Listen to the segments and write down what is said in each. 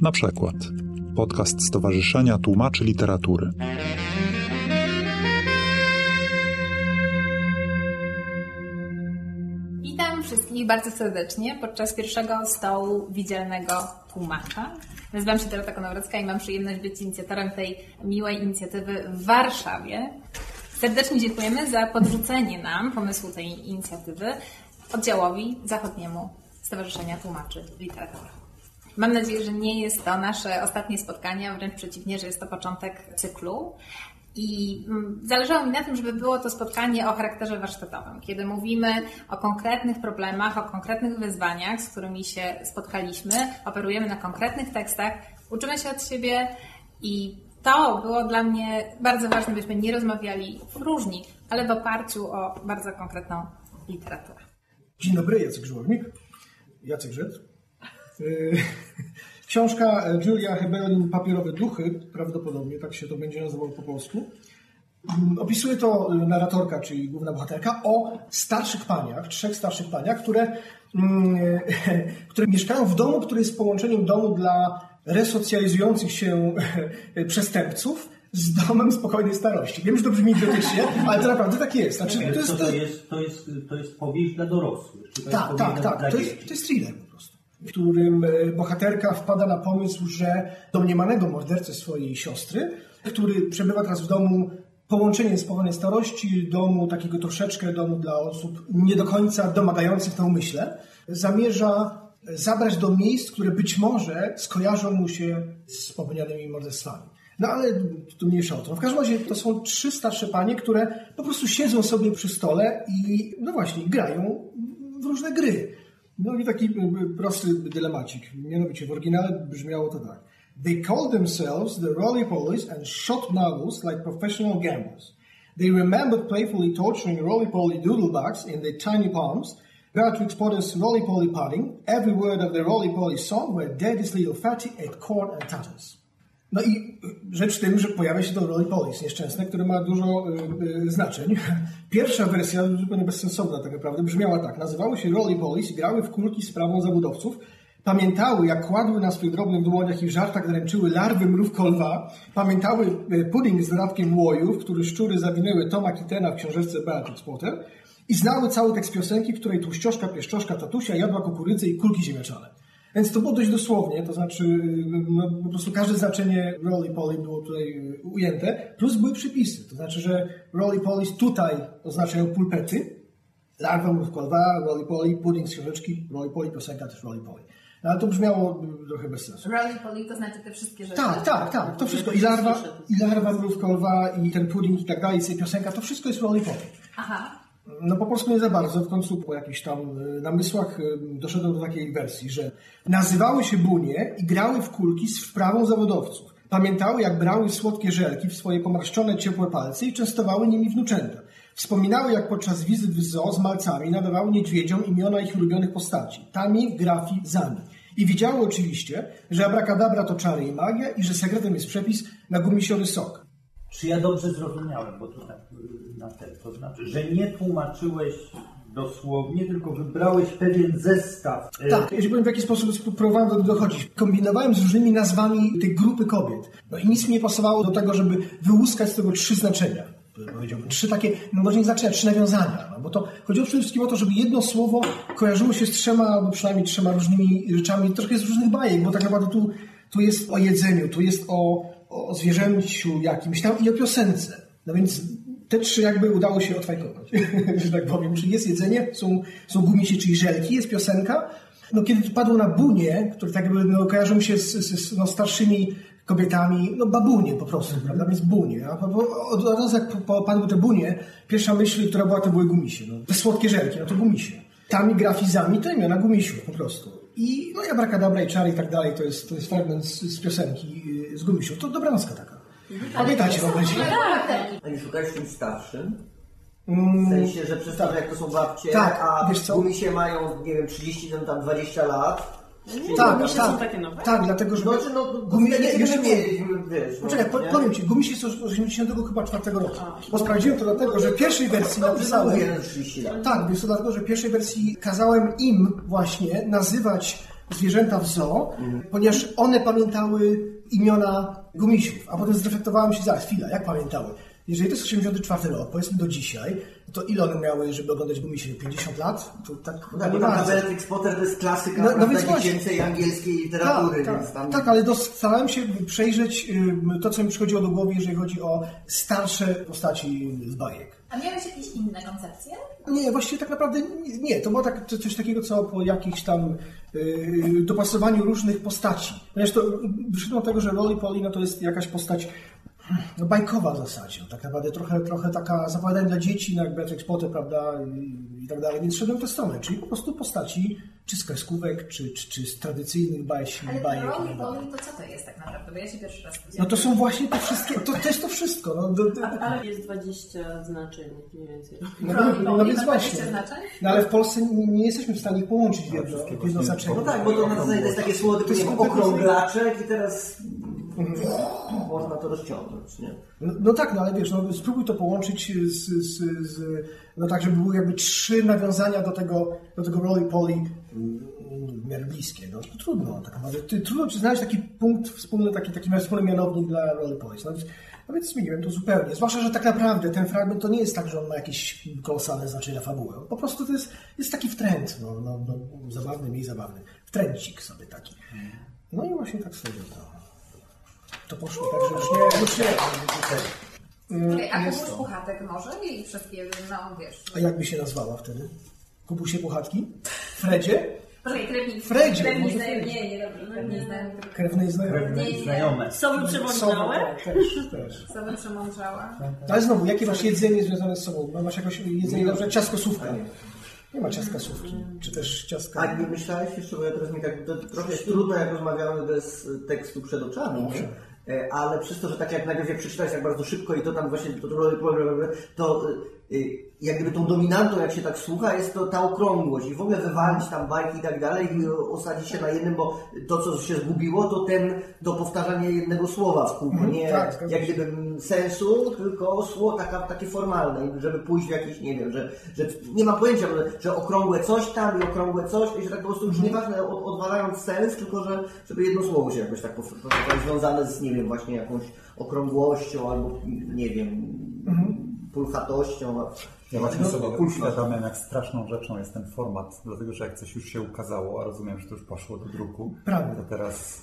Na przykład podcast Stowarzyszenia Tłumaczy Literatury. Witam wszystkich bardzo serdecznie podczas pierwszego stołu widzialnego tłumacza. Nazywam się Dorota Konowrocka i mam przyjemność być inicjatorem tej miłej inicjatywy w Warszawie. Serdecznie dziękujemy za podrzucenie nam pomysłu tej inicjatywy oddziałowi zachodniemu Stowarzyszenia Tłumaczy Literatury. Mam nadzieję, że nie jest to nasze ostatnie spotkanie, a wręcz przeciwnie, że jest to początek cyklu. I mm, zależało mi na tym, żeby było to spotkanie o charakterze warsztatowym, kiedy mówimy o konkretnych problemach, o konkretnych wyzwaniach, z którymi się spotkaliśmy, operujemy na konkretnych tekstach, uczymy się od siebie i to było dla mnie bardzo ważne, byśmy nie rozmawiali różni, ale w oparciu o bardzo konkretną literaturę. Dzień dobry, Jacek Żołownik. Jacek Żyd. Y, Książka Julia Hebelin Papierowe duchy, prawdopodobnie tak się to będzie nazywało po polsku. Mm, Opisuje to narratorka, czyli główna bohaterka, o starszych paniach, trzech starszych paniach, które, mm, które mieszkają w domu, który jest połączeniem domu dla resocjalizujących się przestępców z domem spokojnej starości. Wiem, że to brzmi idiotycznie, ale to naprawdę tak jest. Znaczy, to, jest, to, jest, to, jest, to jest powieść dla dorosłych. Tak, tak, tak. To, jest, to jest thriller po prostu. W którym e, bohaterka wpada na pomysł, że domniemanego mordercę swojej siostry, który przebywa teraz w domu połączenie spokojnej starości, domu takiego troszeczkę domu dla osób nie do końca domagających na umyśle, zamierza zabrać do miejsc, które być może skojarzą mu się z popełnianymi morderstwami. No ale tu mniejsza o to. W każdym razie to są trzy starsze panie, które po prostu siedzą sobie przy stole i no właśnie grają w różne gry. No i taki prosty dylemacik. Mianowicie w oryginale brzmiało to tak. They called themselves the Rolly Polies and shot marbles like professional gamblers. They remembered playfully torturing roly-poly doodlebugs in their tiny palms, Beatrix Potter's roly-poly pudding, every word of the roly-poly song where daddy's little fatty ate corn and tatters. No i rzecz w tym, że pojawia się to Rolly Police nieszczęsne, które ma dużo y, y, znaczeń. Pierwsza wersja, zupełnie bezsensowna tak naprawdę, brzmiała tak. Nazywały się i grały w kulki z prawą zabudowców. Pamiętały, jak kładły na swoich drobnych dłoniach i żartach dręczyły larwy mrówko lwa. Pamiętały y, pudding z dodatkiem łojów, który szczury zawinęły Toma Kittena w książeczce Beatrix Potter. I znały cały tekst piosenki, w której tłuścioszka, pieszczoszka, tatusia jadła kukurydzę i kulki ziemniaczane. Więc to było dość dosłownie, to znaczy no, po prostu każde znaczenie roly poly było tutaj ujęte, plus były przypisy, to znaczy, że roly poly tutaj oznaczają pulpety, larwa mrówkowa, roly poly, pudding z książeczki, roly poly, piosenka też roly poly. No, ale to brzmiało trochę bez sensu. Roly poly to znaczy te wszystkie rzeczy. Tak, tak, tak, to wszystko. I larwa, i larwa mrówkowa, i ten pudding i tak dalej, i piosenka, to wszystko jest roly poly. Aha. No po polsku nie za bardzo. W końcu po jakichś tam namysłach doszedłem do takiej wersji, że nazywały się bunie i grały w kulki z wprawą zawodowców. Pamiętały, jak brały słodkie żelki w swoje pomarszczone, ciepłe palce i częstowały nimi wnuczęta. Wspominały, jak podczas wizyt w zoo z malcami nadawały niedźwiedziom imiona ich ulubionych postaci. Tami, Grafi, Zami. I widziały oczywiście, że abracadabra to czary i magia i że sekretem jest przepis na gumisiowy sok. Czy ja dobrze zrozumiałem, bo to tak na ten, to znaczy, że nie tłumaczyłeś dosłownie, tylko wybrałeś pewien zestaw. Tak, ja powiem w jaki sposób próbowałem do tego dochodzić. Kombinowałem z różnymi nazwami tej grupy kobiet. No i nic mi nie pasowało do tego, żeby wyłuskać z tego trzy znaczenia. Powiedziałbym. Trzy takie, no może nie znaczenia, trzy nawiązania. No bo to chodziło przede wszystkim o to, żeby jedno słowo kojarzyło się z trzema, albo przynajmniej trzema różnymi rzeczami, troszkę z różnych bajek, bo tak naprawdę tu, tu jest o jedzeniu, tu jest o, o zwierzęciu jakimś tam i o piosence. No więc te trzy jakby udało się odfajkować, że tak powiem. Czyli jest jedzenie, są, są gumisie, czyli żelki, jest piosenka. No kiedy padło na bunie, które tak jakby no, kojarzą się z, z no, starszymi kobietami, no babunie po prostu, mm prawda, więc bunie. A od, od razu jak padły te bunie, pierwsza myśl, która była, to były gumisie. No. Te słodkie żelki, no to gumisie. Tami grafizami to imiona gumisiów po prostu. I no i abracadabra i czary i tak dalej, to jest, to jest fragment z, z piosenki z gumisiów. To dobranoska taka. Pamiętacie w ogóle? A nie szukałeś czymś starszym? W sensie, że przedstawia jak to są babcie, Tak, a wiesz co? gumisie mają, nie wiem, 30, tam, tam 20 lat. Tak, gumisie tak, są takie nowe? tak, dlatego, że... Znaczy, no, Gumi... nie, nie, nie, wiesz, nie, no, Poczekaj, po, nie? powiem Ci, gumisie są z 80 chyba czwartego roku. Bo sprawdziłem to dlatego, że w pierwszej wersji No, napisałem... no, 30 lat. Tak, wiesz co, dlatego, że w pierwszej wersji kazałem im właśnie nazywać zwierzęta w zoo, ponieważ one pamiętały imiona gumisiów, a potem zreflektowałem się, zaraz, chwila, jak pamiętały? Jeżeli to jest 84 rok, powiedzmy do dzisiaj, to ile one miały, żeby oglądać gumisie? 50 lat? To tak No tak, nie bo tam bardzo. Potter to jest klasyka No- no więc dziecięcej angielskiej literatury, Tak, więc tak, tam... tak, ale dos- starałem się przejrzeć to, co mi przychodziło do głowy, jeżeli chodzi o starsze postaci z bajek. A miałeś jakieś inne koncepcje? Nie, właściwie tak naprawdę nie. To było tak, coś takiego, co po jakichś tam yy, dopasowaniu różnych postaci. Ponieważ to wyszedłem od tego, że Rolly Polly no to jest jakaś postać no, bajkowa w zasadzie. Tak naprawdę trochę, trochę taka zapowiadana dla dzieci, no jak Beatrix Potter, prawda, i, i tak dalej. Więc szedłem w tę stronę, czyli po prostu postaci czy z kreskówek, czy, czy, czy z tradycyjnych baśni, Ale bajek. tak dalej. Polly to co to jest tak naprawdę? Bo ja się pierwszy raz No to są właśnie te wszystkie, to, to jest to wszystko. No, do, do, Ale jest 20 znaczeń mniej więcej. no, no, no Polly więc właśnie. 20 znaczeń? No ale w Polsce nie, nie jesteśmy w stanie ich połączyć w jedno, jedno No znaczenie. tak, bo to na zasadzie to jest takie To kompletnie- okrąglaczek i teraz można to rozciągnąć, nie? No, no tak, no ale wiesz, no, spróbuj to połączyć z, z, z, no tak, żeby były jakby trzy nawiązania do tego, do tego Rolly Polly mm, w miarę bliskie. No, to trudno, tak naprawdę. Trudno ci znaleźć taki punkt wspólny, taki, taki wspólny mianownik dla Rolly Polly. No, więc, no więc zmieniłem to zupełnie. Zwłaszcza, że tak naprawdę ten fragment to nie jest tak, że on ma jakieś kolosalne znaczenie na fabułę. Po prostu to jest, jest taki wtręt, no, no, no, zabawny, mniej zabawny. Wtręcik sobie taki. No i właśnie tak sobie to, to poszło. Także już nie, już nie. Okej, a Kubuś. Puchatek może? I wszystkie, no wiesz... A jak by się nazwała wtedy? Kubusie Puchatki? Fredzie? Poczekaj, krewni... Fredzie, Krewni. Fredzie. Nie, nie, dobrze, krewni Krewnej znajomej. Nie, nie. Znajome. Sowy przemądrzałe? tak, też, też. Sobie przemądrzała. Ale znowu, jakie masz jedzenie związane z sobą? Masz jakieś jedzenie, na przykład ciastko sówka? Nie ma ciastka sówki. Czy też ciastka... A nie myślałeś jeszcze, bo ja teraz mi tak, to trochę jest trudno, jak rozmawiamy bez tekstu przed oczami, nie? E, ale przez to, że tak jak najpierw jak przeczytałeś tak bardzo szybko i to tam właśnie to, to y, jak gdyby tą dominantą, jak się tak słucha, jest to ta okrągłość. I w ogóle wywalić tam bajki i tak dalej i osadzić się na jednym, bo to, co się zgubiło, to ten, to powtarzanie jednego słowa w kółko, Mhm, nie tak, jak gdyby sensu, tylko słowo taka, takie formalne, żeby pójść w jakieś, nie wiem, że, że nie ma pojęcia, że, że okrągłe coś tam i okrągłe coś i że tak po prostu już nieważne od, odwalając sens, tylko że żeby jedno słowo się jakoś tak związane z, nie wiem, właśnie jakąś okrągłością albo, nie wiem, pulchatością. Ja właśnie No, sobie uświadamiam, jak straszną rzeczą jest ten format, dlatego że jak coś już się ukazało, a rozumiem, że to już poszło do druku, Prawda. to teraz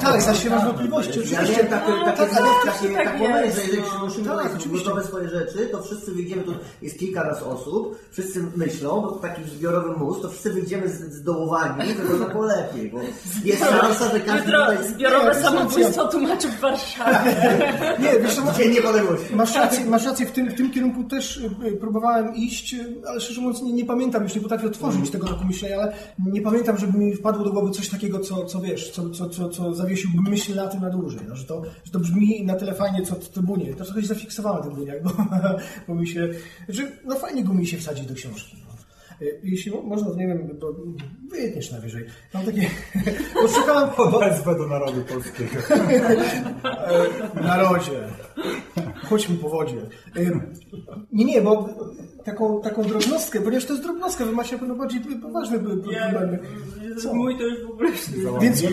Tak, zaśpiewasz wątpliwości, Ja oczywiście. miałem takie, takie, tak, takie, tak tak jest, moment, że jeżeli no. musimy Tak, tak, oczywiście. gotowe swoje rzeczy, to wszyscy wyjdziemy, to jest kilkaraz osób, wszyscy myślą, bo to taki zbiorowy mózg, to wszyscy wyjdziemy z- zdołowani, wygląda to lepiej, bo jest szansa, że każdy tutaj zbiorowe Nie, samobójstwo tłumaczy w Warszawie. Nie, wiesz co, Dzień Niepodległości. Masz rację, masz rację w, tym, w tym kierunku też y, y, próbowałem iść, ale szczerze mówiąc nie, nie pamiętam, już nie potrafię otworzyć tego roku myślenia, ale nie pamiętam, żeby mi wpadło do głowy coś takiego, co, co wiesz, co, co, co, co zawiesiłby myśl na tym na dłużej, no, że, to, że to brzmi na tyle fajnie, co. To trochę się zafiksowałem na Trybunie, bo, bo mi się, że no fajnie go mi się wsadzić do książki. Y, Jeśli mo- można, to nie wiem, bo wyjetniesz najwyżej. Mam takie, bo szukałem, bo, wezwę do narodu polskiego. Narodzie. Chodźmy po wodzie. Ym, Nie, nie, bo taką, taką drobnostkę, ponieważ to jest drobnostka, wy macie pewno bardziej poważne problemy. Co? Mój to już w ogóle... Więc nie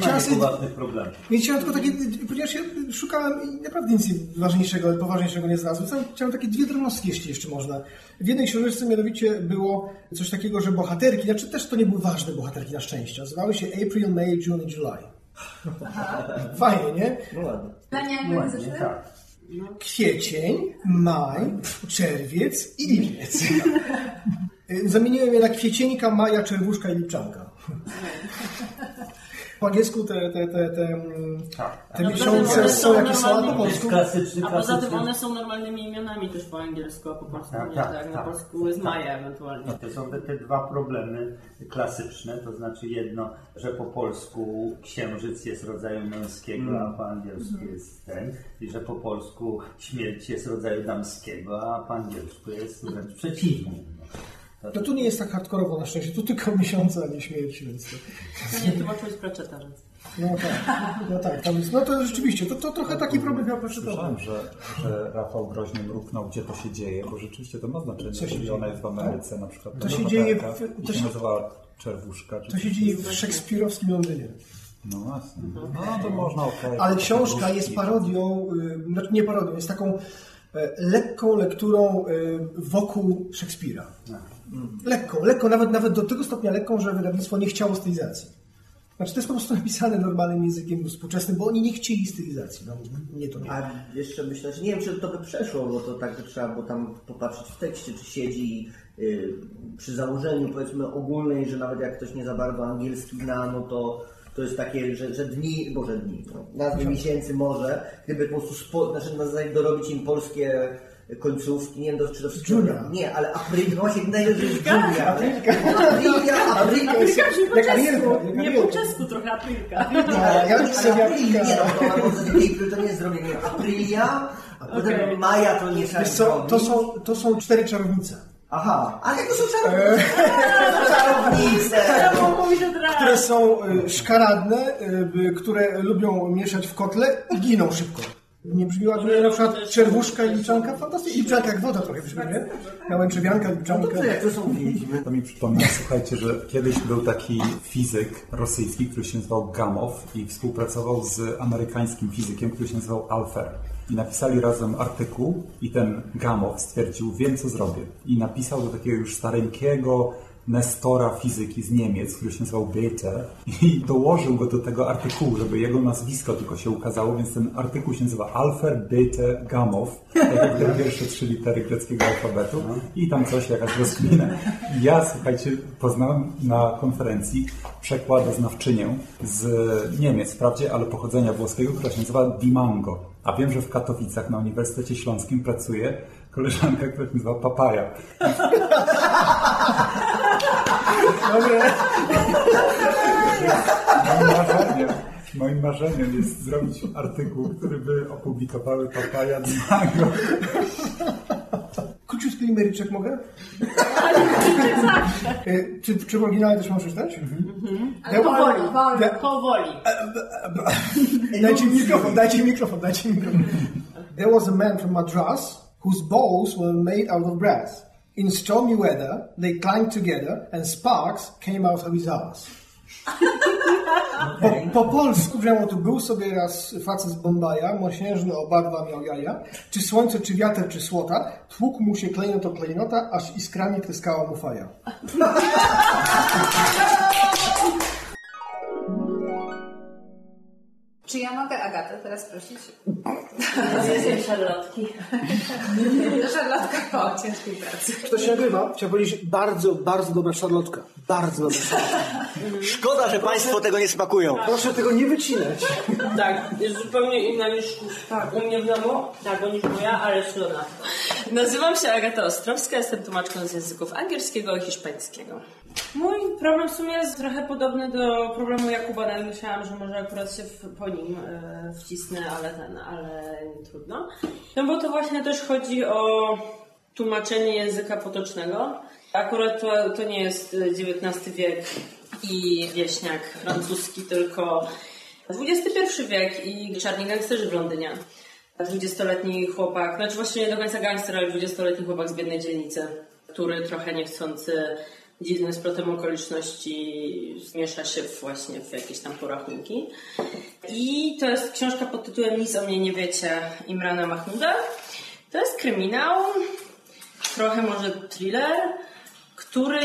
problemów. Więc chciałem tylko takie, ponieważ ja szukałem i naprawdę nic ważniejszego, poważniejszego nie znalazłem. Chciałem, chciałem takie dwie drobnostki, jeśli jeszcze można. W jednej książeczce mianowicie było coś takiego, że bohaterki, znaczy też to nie były ważne bohaterki na szczęście, nazywały się April, May, June i July. Fajnie, nie? No ładnie. Plania Ładnie, języczny? tak. kwiecień, maj, czerwiec i lipiec. Zamieniłem je na kwiecieńka, maja, czerwuszka i lipczanka. Po angielsku te, te, te, te, mm, Tak. te No, miesiące są są jakie są, a po polsku. Klasyczny, A poza tym one są normalnymi imionami też po angielsku, a po polsku Tak, nie, tak, tak? Na tak. polsku jest Maja ewentualnie. No to są te, te dwa problemy klasyczne, to znaczy jedno, że po polsku księżyc jest rodzaju męskiego, a po angielsku jest ten, i że po polsku śmierć jest rodzaju damskiego, a po angielsku jest wręcz przeciwnie. No. No tu nie jest tak hardkorowo na szczęście, tu tylko miesiące, a nie śmierć, więc to, To nie tłumaczyłeś Pratchetta, więc... no tak, no tak, tam jest, no to rzeczywiście, to, to trochę taki problem miał Słyszałem, że, że Rafał groźnie mruknął, gdzie to się dzieje, bo rzeczywiście to ma znaczenie. Co się Jeżeli dzieje? ona jest w Ameryce na przykład. To się dzieje w- to się Czerwuszka. Czy To się dzieje w szekspirowskim Londynie. No właśnie. No to można okej. Ale książka jest parodią, y, znaczy nie parodią, jest taką e, lekką lekturą y, wokół Szekspira. Lekką, lekką, nawet, nawet do tego stopnia lekką, że wydawnictwo nie chciało stylizacji. Znaczy to jest po prostu napisane normalnym językiem współczesnym, bo oni nie chcieli stylizacji. No, nie to nie. A jeszcze myślę, że nie wiem, czy to by przeszło, bo to tak trzeba było tam popatrzeć w tekście, czy siedzi y, przy założeniu powiedzmy ogólnej, że nawet jak ktoś nie za bardzo angielski zna, no to to jest takie, że, że dni, boże dni, no, nazwy miesięcy może, gdyby po prostu spo, znaczy na zasadzie dorobić im polskie końcówki, nie wiem, to, czy to wszystko... Julia. Nie, ale April, no właśnie najlepiej jest Julia. Aprilia, Aprilia, Aprilka brzmi po Jak czesku. Arielka, jak Nie po czesku trochę Aprilka. Ja, ja Ale sobie April, nie, Aprilka. no to, to nie jest zrobienie Aprilia, a potem. Maja to nie co, to są, to są cztery czarownice, Aha, ale to są czarownice. czarownice. Razu. które są y, szkaradne, y, które lubią mieszać w kotle i giną szybko. Nie brzmi ładnie na przykład czerwuszka i liczanka? Fantastycznie. I liczanka jak woda trochę brzmi, nie? Ja łęczewianka, liczanka. Dobrze, jak to są. To mi przypomina, słuchajcie, że kiedyś był taki fizyk rosyjski, który się nazywał Gamow i współpracował z amerykańskim fizykiem, który się nazywał Alfer. I napisali razem artykuł i ten Gamow stwierdził, wiem co zrobię. I napisał do takiego już stareńkiego Nestora fizyki z Niemiec, który się nazywał Bethe i dołożył go do tego artykułu, żeby jego nazwisko tylko się ukazało, więc ten artykuł się nazywa Alfer Bethe Gamow, tak jak te pierwsze trzy litery greckiego alfabetu i tam coś, jakaś rozkmina. Ja, słuchajcie, poznałem na konferencji przekładoznawczynię z Niemiec, wprawdzie, ale pochodzenia włoskiego, która się nazywa Dimango. A wiem, że w Katowicach na Uniwersytecie Śląskim pracuje koleżanka, która się nazywa Papaja. Dobre. Moim marzeniem, moim marzeniem jest zrobić artykuł, który by opublikowały Papaja Dimango. Króciutki limeryczek mogę? Y, czy, czy w oryginale też możesz dać? Ale powoli, powoli. Da- Powoli. Dajcie mi mikrofon, dajcie mi mikrofon, dajcie mi mikrofon. There was a man from Madras whose balls were made out of brass. In stormy weather, they together and sparks came out of his arse. Po, po polsku wzięło tu był sobie raz facet z Bombaja, mosiężny obarwa miał jaja. Czy słońce, czy wiatr, czy słota, tłukł mu się klejnot o klejnota, aż iskrami tryskała mu faja. Czy ja mogę Agatę teraz prosić? Jestem szarlotki. Szarlotka po ciężkiej pracy. To się nagrywa. Chciałbym powiedzieć, bardzo, bardzo dobra szarlotka. Bardzo szarlotka. Szkoda, że Państwo tego nie smakują. Proszę tego nie wycinać. Tak, jest zupełnie inna niż tak, u mnie w domu, tak, niż moja, ale szlona. Nazywam się Agata Ostrowska, jestem tłumaczką z języków angielskiego i hiszpańskiego. Mój problem w sumie jest trochę podobny do problemu Jakuba, nawet myślałam, że może akurat się w, po nim e, wcisnę, ale ten, ale trudno. No bo to właśnie też chodzi o tłumaczenie języka potocznego. Akurat to, to nie jest XIX wiek i wieśniak francuski, tylko XXI wiek i czarni gangsterzy w Londynie. 20-letni chłopak, znaczy właściwie nie do końca gangster, ale 20-letni chłopak z biednej dzielnicy, który trochę niechcący dziwnym splotem okoliczności zmiesza się właśnie w jakieś tam porachunki. I to jest książka pod tytułem Nic o mnie nie wiecie Imrana Mahmuda. To jest kryminał, trochę może thriller, który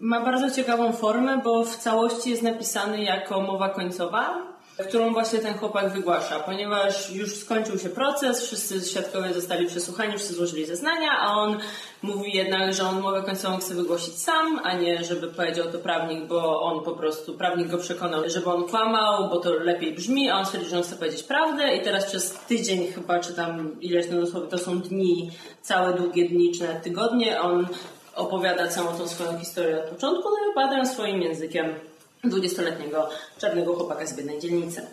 ma bardzo ciekawą formę, bo w całości jest napisany jako mowa końcowa, którą właśnie ten chłopak wygłasza, ponieważ już skończył się proces, wszyscy świadkowie zostali przesłuchani, wszyscy złożyli zeznania, a on mówi jednak, że on mowę końcową chce wygłosić sam, a nie żeby powiedział to prawnik, bo on po prostu, prawnik go przekonał, żeby on kłamał, bo to lepiej brzmi, a on stwierdził, że on chce powiedzieć prawdę i teraz przez tydzień chyba, czy tam ileś, no to są dni, całe długie dni, czy nawet tygodnie, on opowiada całą tą swoją historię od początku, no i opowiada swoim językiem 20-letniego czarnego chłopaka z biednej dzielnicy.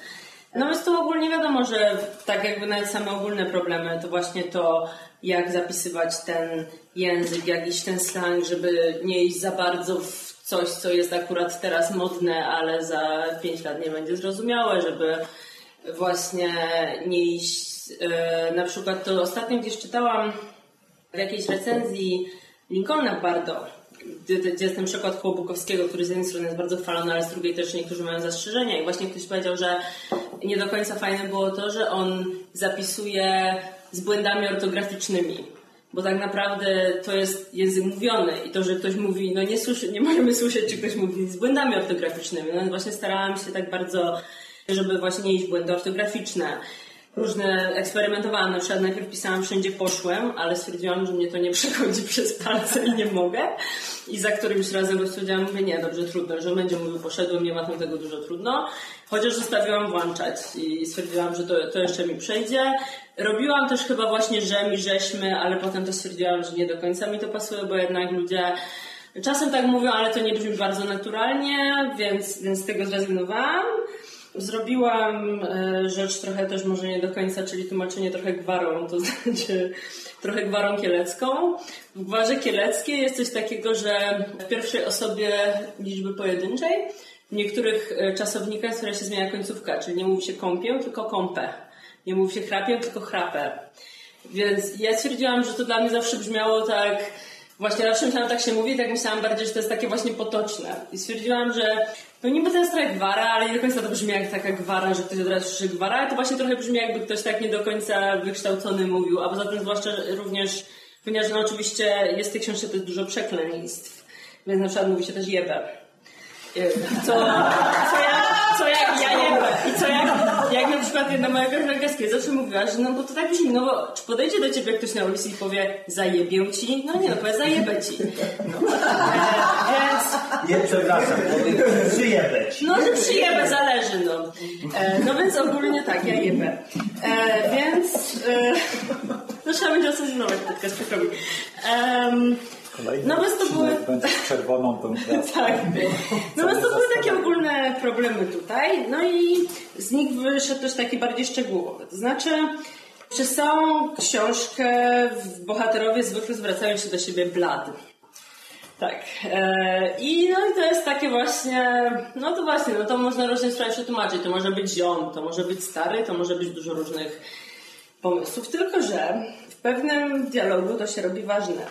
No więc tu ogólnie wiadomo, że tak jakby nawet same ogólne problemy to właśnie to, jak zapisywać ten język, jak iść ten slang, żeby nie iść za bardzo w coś, co jest akurat teraz modne, ale za 5 lat nie będzie zrozumiałe, żeby właśnie nie iść. e, Na przykład to ostatnio gdzieś czytałam w jakiejś recenzji Lincolna Bardo, gdzie, jest ten przykład koło Bukowskiego, który z jednej strony jest bardzo chwalony, ale z drugiej też niektórzy mają zastrzeżenia i właśnie ktoś powiedział, że nie do końca fajne było to, że on zapisuje z błędami ortograficznymi. Bo tak naprawdę to jest język mówiony i to, że ktoś mówi, no nie, słyszy, nie możemy słyszeć, czy ktoś mówi z błędami ortograficznymi. No właśnie starałam się tak bardzo, żeby właśnie nie iść błędy ortograficzne różne eksperymentowałam. Na przykład najpierw pisałam wszędzie poszłem, ale stwierdziłam, że mnie to nie przechodzi przez palce i nie mogę. I za którymś razem stwierdziłam, mówię, nie, dobrze, trudno, że będzie mówił poszedłem, nie ma tam tego dużo trudno. Chociaż zostawiłam włączać i stwierdziłam, że to, to jeszcze mi przejdzie. Robiłam też chyba właśnie rzem i żeśmy, ale potem to stwierdziłam, że nie do końca mi to pasuje, bo jednak ludzie czasem tak mówią, ale to nie brzmi bardzo naturalnie, więc, więc z tego zrezygnowałam. Zrobiłam e, rzecz trochę też może nie do końca, czyli tłumaczenie trochę gwarą, to znaczy trochę gwarą kielecką. W gwarze kieleckiej jest coś takiego, że w pierwszej osobie liczby pojedynczej w niektórych e, czasownikach, które się zmienia końcówka, czyli nie mówi się kąpię, tylko kąpę. Nie mówi się chrapię, tylko chrapę. Więc ja stwierdziłam, że to dla mnie zawsze brzmiało tak Właśnie zawsze myślałam, tak się mówi, tak myślałam bardziej, że to jest takie właśnie potoczne. I stwierdziłam, że no niby jest trochę gwara, ale nie do końca to brzmi jak taka gwara, że ktoś od razu słyszy gwara, to właśnie trochę brzmi jakby ktoś tak nie do końca wykształcony mówił, a poza tym zwłaszcza również, ponieważ no oczywiście jest w tej książce też dużo przekleństw, więc na przykład mówi się też jebe. Co, co, ja, co jak ja jebę i co jak, jak na przykład jedna moja koleżanka z zawsze mówiła, że no bo to tak brzmi, no bo czy podejdzie do ciebie ktoś na ulicy i powie zajebię ci? No nie, no powie zajebę ci. No. E, więc... Nie, przepraszam, przyjebę ci. No, że przyjebę, zależy, no. E, no więc ogólnie tak, ja jebę. E, więc... E, no trzeba będzie ocenzować podcast, przykro mi. Kolejny no więc to były... czerwoną tą Tak. No więc to były takie ogólne problemy tutaj. No i z nich wyszedł też taki bardziej szczegółowy. To znaczy, przez całą książkę bohaterowie zwykle zwracają się do siebie blad. Tak. E, I no i to jest takie właśnie, no to właśnie, no to można różnie sprawy przetłumaczyć. To może być ziom, to może być stary, to może być dużo różnych pomysłów. Tylko, że w pewnym dialogu to się robi ważne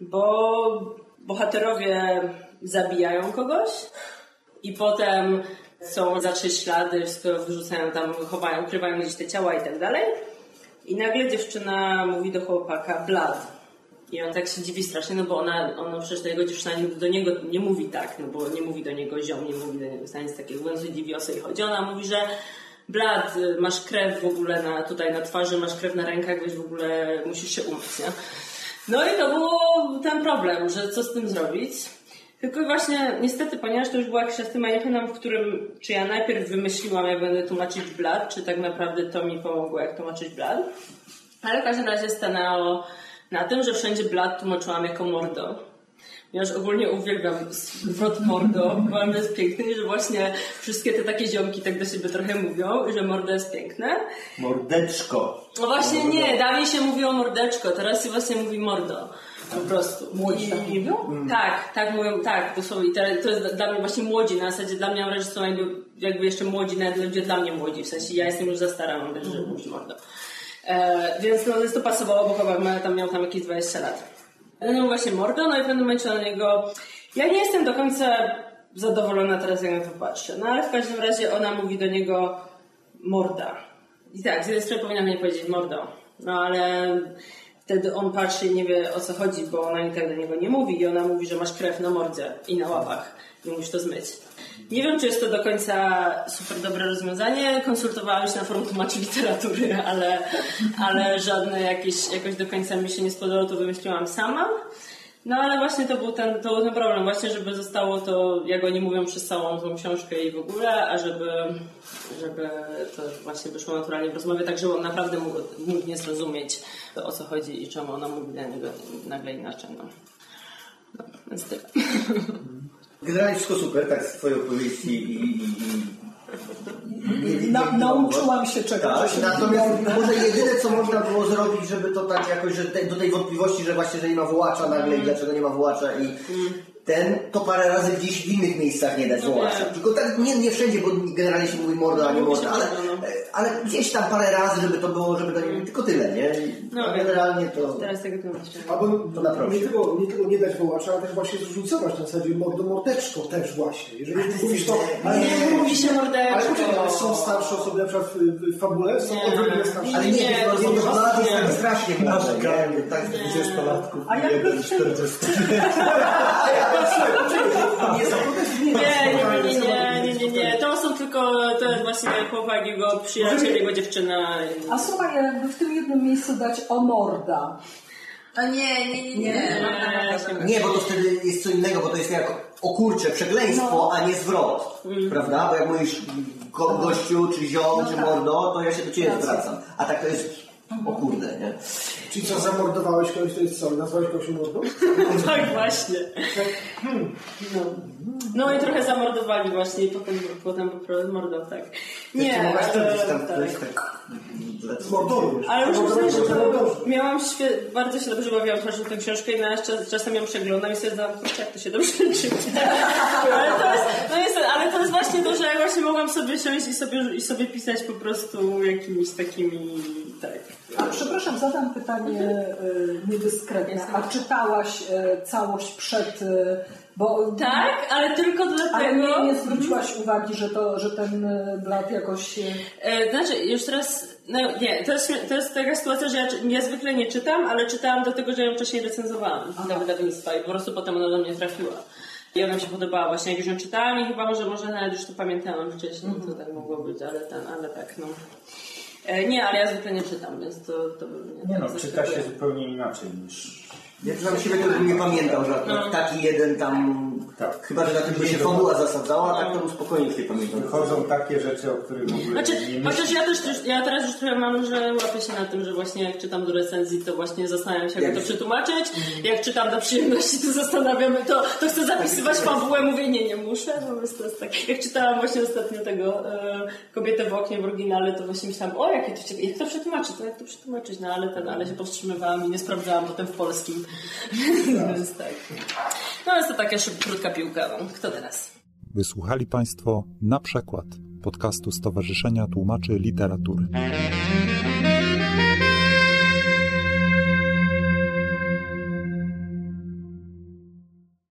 bo bohaterowie zabijają kogoś i potem są zawsze ślady, skoro wyrzucają tam, chowają, ukrywają gdzieś te ciała i tak dalej. I nagle dziewczyna mówi do chłopaka Blood. I on tak się dziwi strasznie, no bo ona, ona przecież ta jego dziewczyna do niego nie mówi tak, no bo nie mówi do niego ziom, nie mówi do niego nic takiego, on się dziwi o co jej chodzi. Ona mówi, że Blad, masz krew w ogóle na, tutaj na twarzy, masz krew na rękach, weź w ogóle musisz się umyć, nie? No i to był ten problem, że co z tym zrobić. Tylko właśnie niestety, ponieważ to już była nie pamiętam, w którym, czy ja najpierw wymyśliłam, jak będę tłumaczyć blad, czy tak naprawdę to mi pomogło, jak tłumaczyć blad. Ale w każdym razie stanęło na tym, że wszędzie blad tłumaczyłam jako mordo. Ponieważ ogólnie uwielbiam zwrot mordo. Uważam, że jest piękny że właśnie wszystkie te takie ziomki tak do siebie trochę mówią, że mordo jest piękne. Mordeczko. No właśnie mordo. nie, dawniej się mówiło mordeczko, teraz się właśnie mówi mordo. Po prostu. Młodzi tak mówią? Mm. Tak, tak mówią, tak, dosłownie. To jest dla mnie właśnie młodzi, na zasadzie dla mnie mam wrażenie, że są jakby, jakby jeszcze młodzi, nawet ludzie dla mnie młodzi, w sensie ja jestem już za stara, mam wrażenie, że mówię mordo. E, więc no, jest to pasowało, bo chyba tam miał tam jakieś 20 lat. No właśnie mordo, no i w pewnym momencie na niego... Ja nie jestem do końca zadowolona teraz, jak na to patrzę. No ale w każdym razie ona mówi do niego morda. I tak, z jednej strony powinna mnie powiedzieć mordo. No ale wtedy on patrzy i nie wie o co chodzi, bo ona i tak do niego nie mówi i ona mówi, że masz krew na mordzie i na łapach i musisz to zmyć. Nie wiem, czy jest to do końca super dobre rozwiązanie. Konsultowałam się na forum tłumaczy literatury, ale, ale żadne jakieś, jakoś do końca mi się nie spodobało, to wymyśliłam sama. No ale właśnie to był ten, to był ten problem, właśnie żeby zostało to, jak oni mówią, przez całą tą książkę i w ogóle, a żeby, żeby to właśnie wyszło naturalnie w rozmowie, tak żeby on naprawdę mógł, mógł nie zrozumieć o co chodzi i czemu ona mówi dla niego nagle inaczej. No, no więc tyle. Generalnie wszystko super, tak z twojej opowieści i... i, i Na, nauczyłam się czegoś. Tak, natomiast może jedyne, co można było zrobić, żeby to tak jakoś, że te, do tej wątpliwości, że właśnie, że nie ma wołacza nagle i dlaczego nie ma wołacza i ten, to parę razy gdzieś w innych miejscach nie dać wołacza. Tylko tak, nie, nie wszędzie, bo generalnie się mówi morda, a nie morda, ale ale gdzieś tam parę razy, żeby to było, żeby to nie tylko tyle, nie? No, No, generalnie to... Teraz tego tłumaczę. Albo To na prosie. nie, tylko, nie tylko nie dać wołacza, ale też właśnie zróżnicować na zasadzie mordo mordeczko też właśnie. Jeżeli mówisz to... Ale Nie mówi się Ale mordeczko. poczekaj, ale są starsze osoby na przykład w, fabule, są Nie. odrobinę starsze. Ale nie, Nie, to to jest nie. tak strasznie nie? Tak, 20-latków, A jak jeden to 40. Nie, nie, Nie, nie, nie, nie, nie. To są tylko to jest właśnie chłopak, jego przyjaciel, jego dziewczyna. A słuchaj, jakby w tym jednym miejscu dać o morda. O nie, nie, nie, nie. Nie, Nie, bo to wtedy jest co innego, bo to jest jak o kurcze, przekleństwo, a nie zwrot. Prawda? Bo jak mówisz go, gościu, czy ziom, czy mordo, to ja się do ciebie zwracam. A tak to jest o kurde, nie? Czyli co, zamordowałeś kogoś, to jest co? Nazwałeś kogoś mordą? Tak właśnie. No. no i trochę zamordowali właśnie i potem, potem po prostu mordą, tak. Nie, ale, tak. tak... Ale muszę przyznać, że to miałam świe... bardzo się dobrze bawiłam tworząc tę książkę i nawet czas, czasem ją przeglądam i stwierdzam, kurczę, jak to się dobrze czyta. ale, to jest, no jest, ale to jest właśnie to, że ja właśnie mogłam sobie siąść i sobie, i sobie pisać po prostu jakimiś takimi, tak. A przepraszam, zadam pytanie y, niedyskretne. A czytałaś y, całość przed... Y, bo, Tak, ale tylko Ale dlatego... nie, nie zwróciłaś uwagi, że, to, że ten blat jakoś... E, znaczy, już teraz, no nie, to jest, to jest taka sytuacja, że ja niezwykle nie czytam, ale czytałam dlatego, że ją wcześniej recenzowałam dla wydawnictwa i po prostu potem ona do mnie trafiła. I ona mi się podobała. Właśnie, jak już ją czytałam i chyba może, może nawet już to pamiętałam wcześniej, to tak mogło być, ale ten, ale tak, no. E, nie, ale ja zwykle nie czytam, więc to, to by mnie Nie no, tak czyta się zupełnie inaczej niż... Ja znam siebie, to bym nie pamiętał, że akurat taki jeden tam... Tak. Chyba, że na tym by się fabuła zasadzała, tak to bym spokojnie się pamiętam. Wychodzą takie rzeczy, o których w ogóle Znaczy, nie chociaż ja też, ja teraz już trochę mam, że łapię się na tym, że właśnie jak czytam do recenzji, to właśnie zastanawiam się, jak to przetłumaczyć. Jak czytam do przyjemności, to zastanawiam, to, to chcę zapisywać fabułę, mówię, nie, nie muszę, po prostu jest tak. Jak czytałam właśnie ostatnio tego e, Kobietę w oknie w oryginale, to właśnie myślałam, o, jakie to ciekawe, jak to przetłumaczyć, to jak to przetłumaczyć, no ale ten, ale się powstrzymywałam i nie sprawdzałam potem w polskim. Więc tak. No jest to taka szyb, krótka piłka, no. Kto teraz? Wysłuchali Państwo na przykład podcastu Stowarzyszenia Tłumaczy Literatury.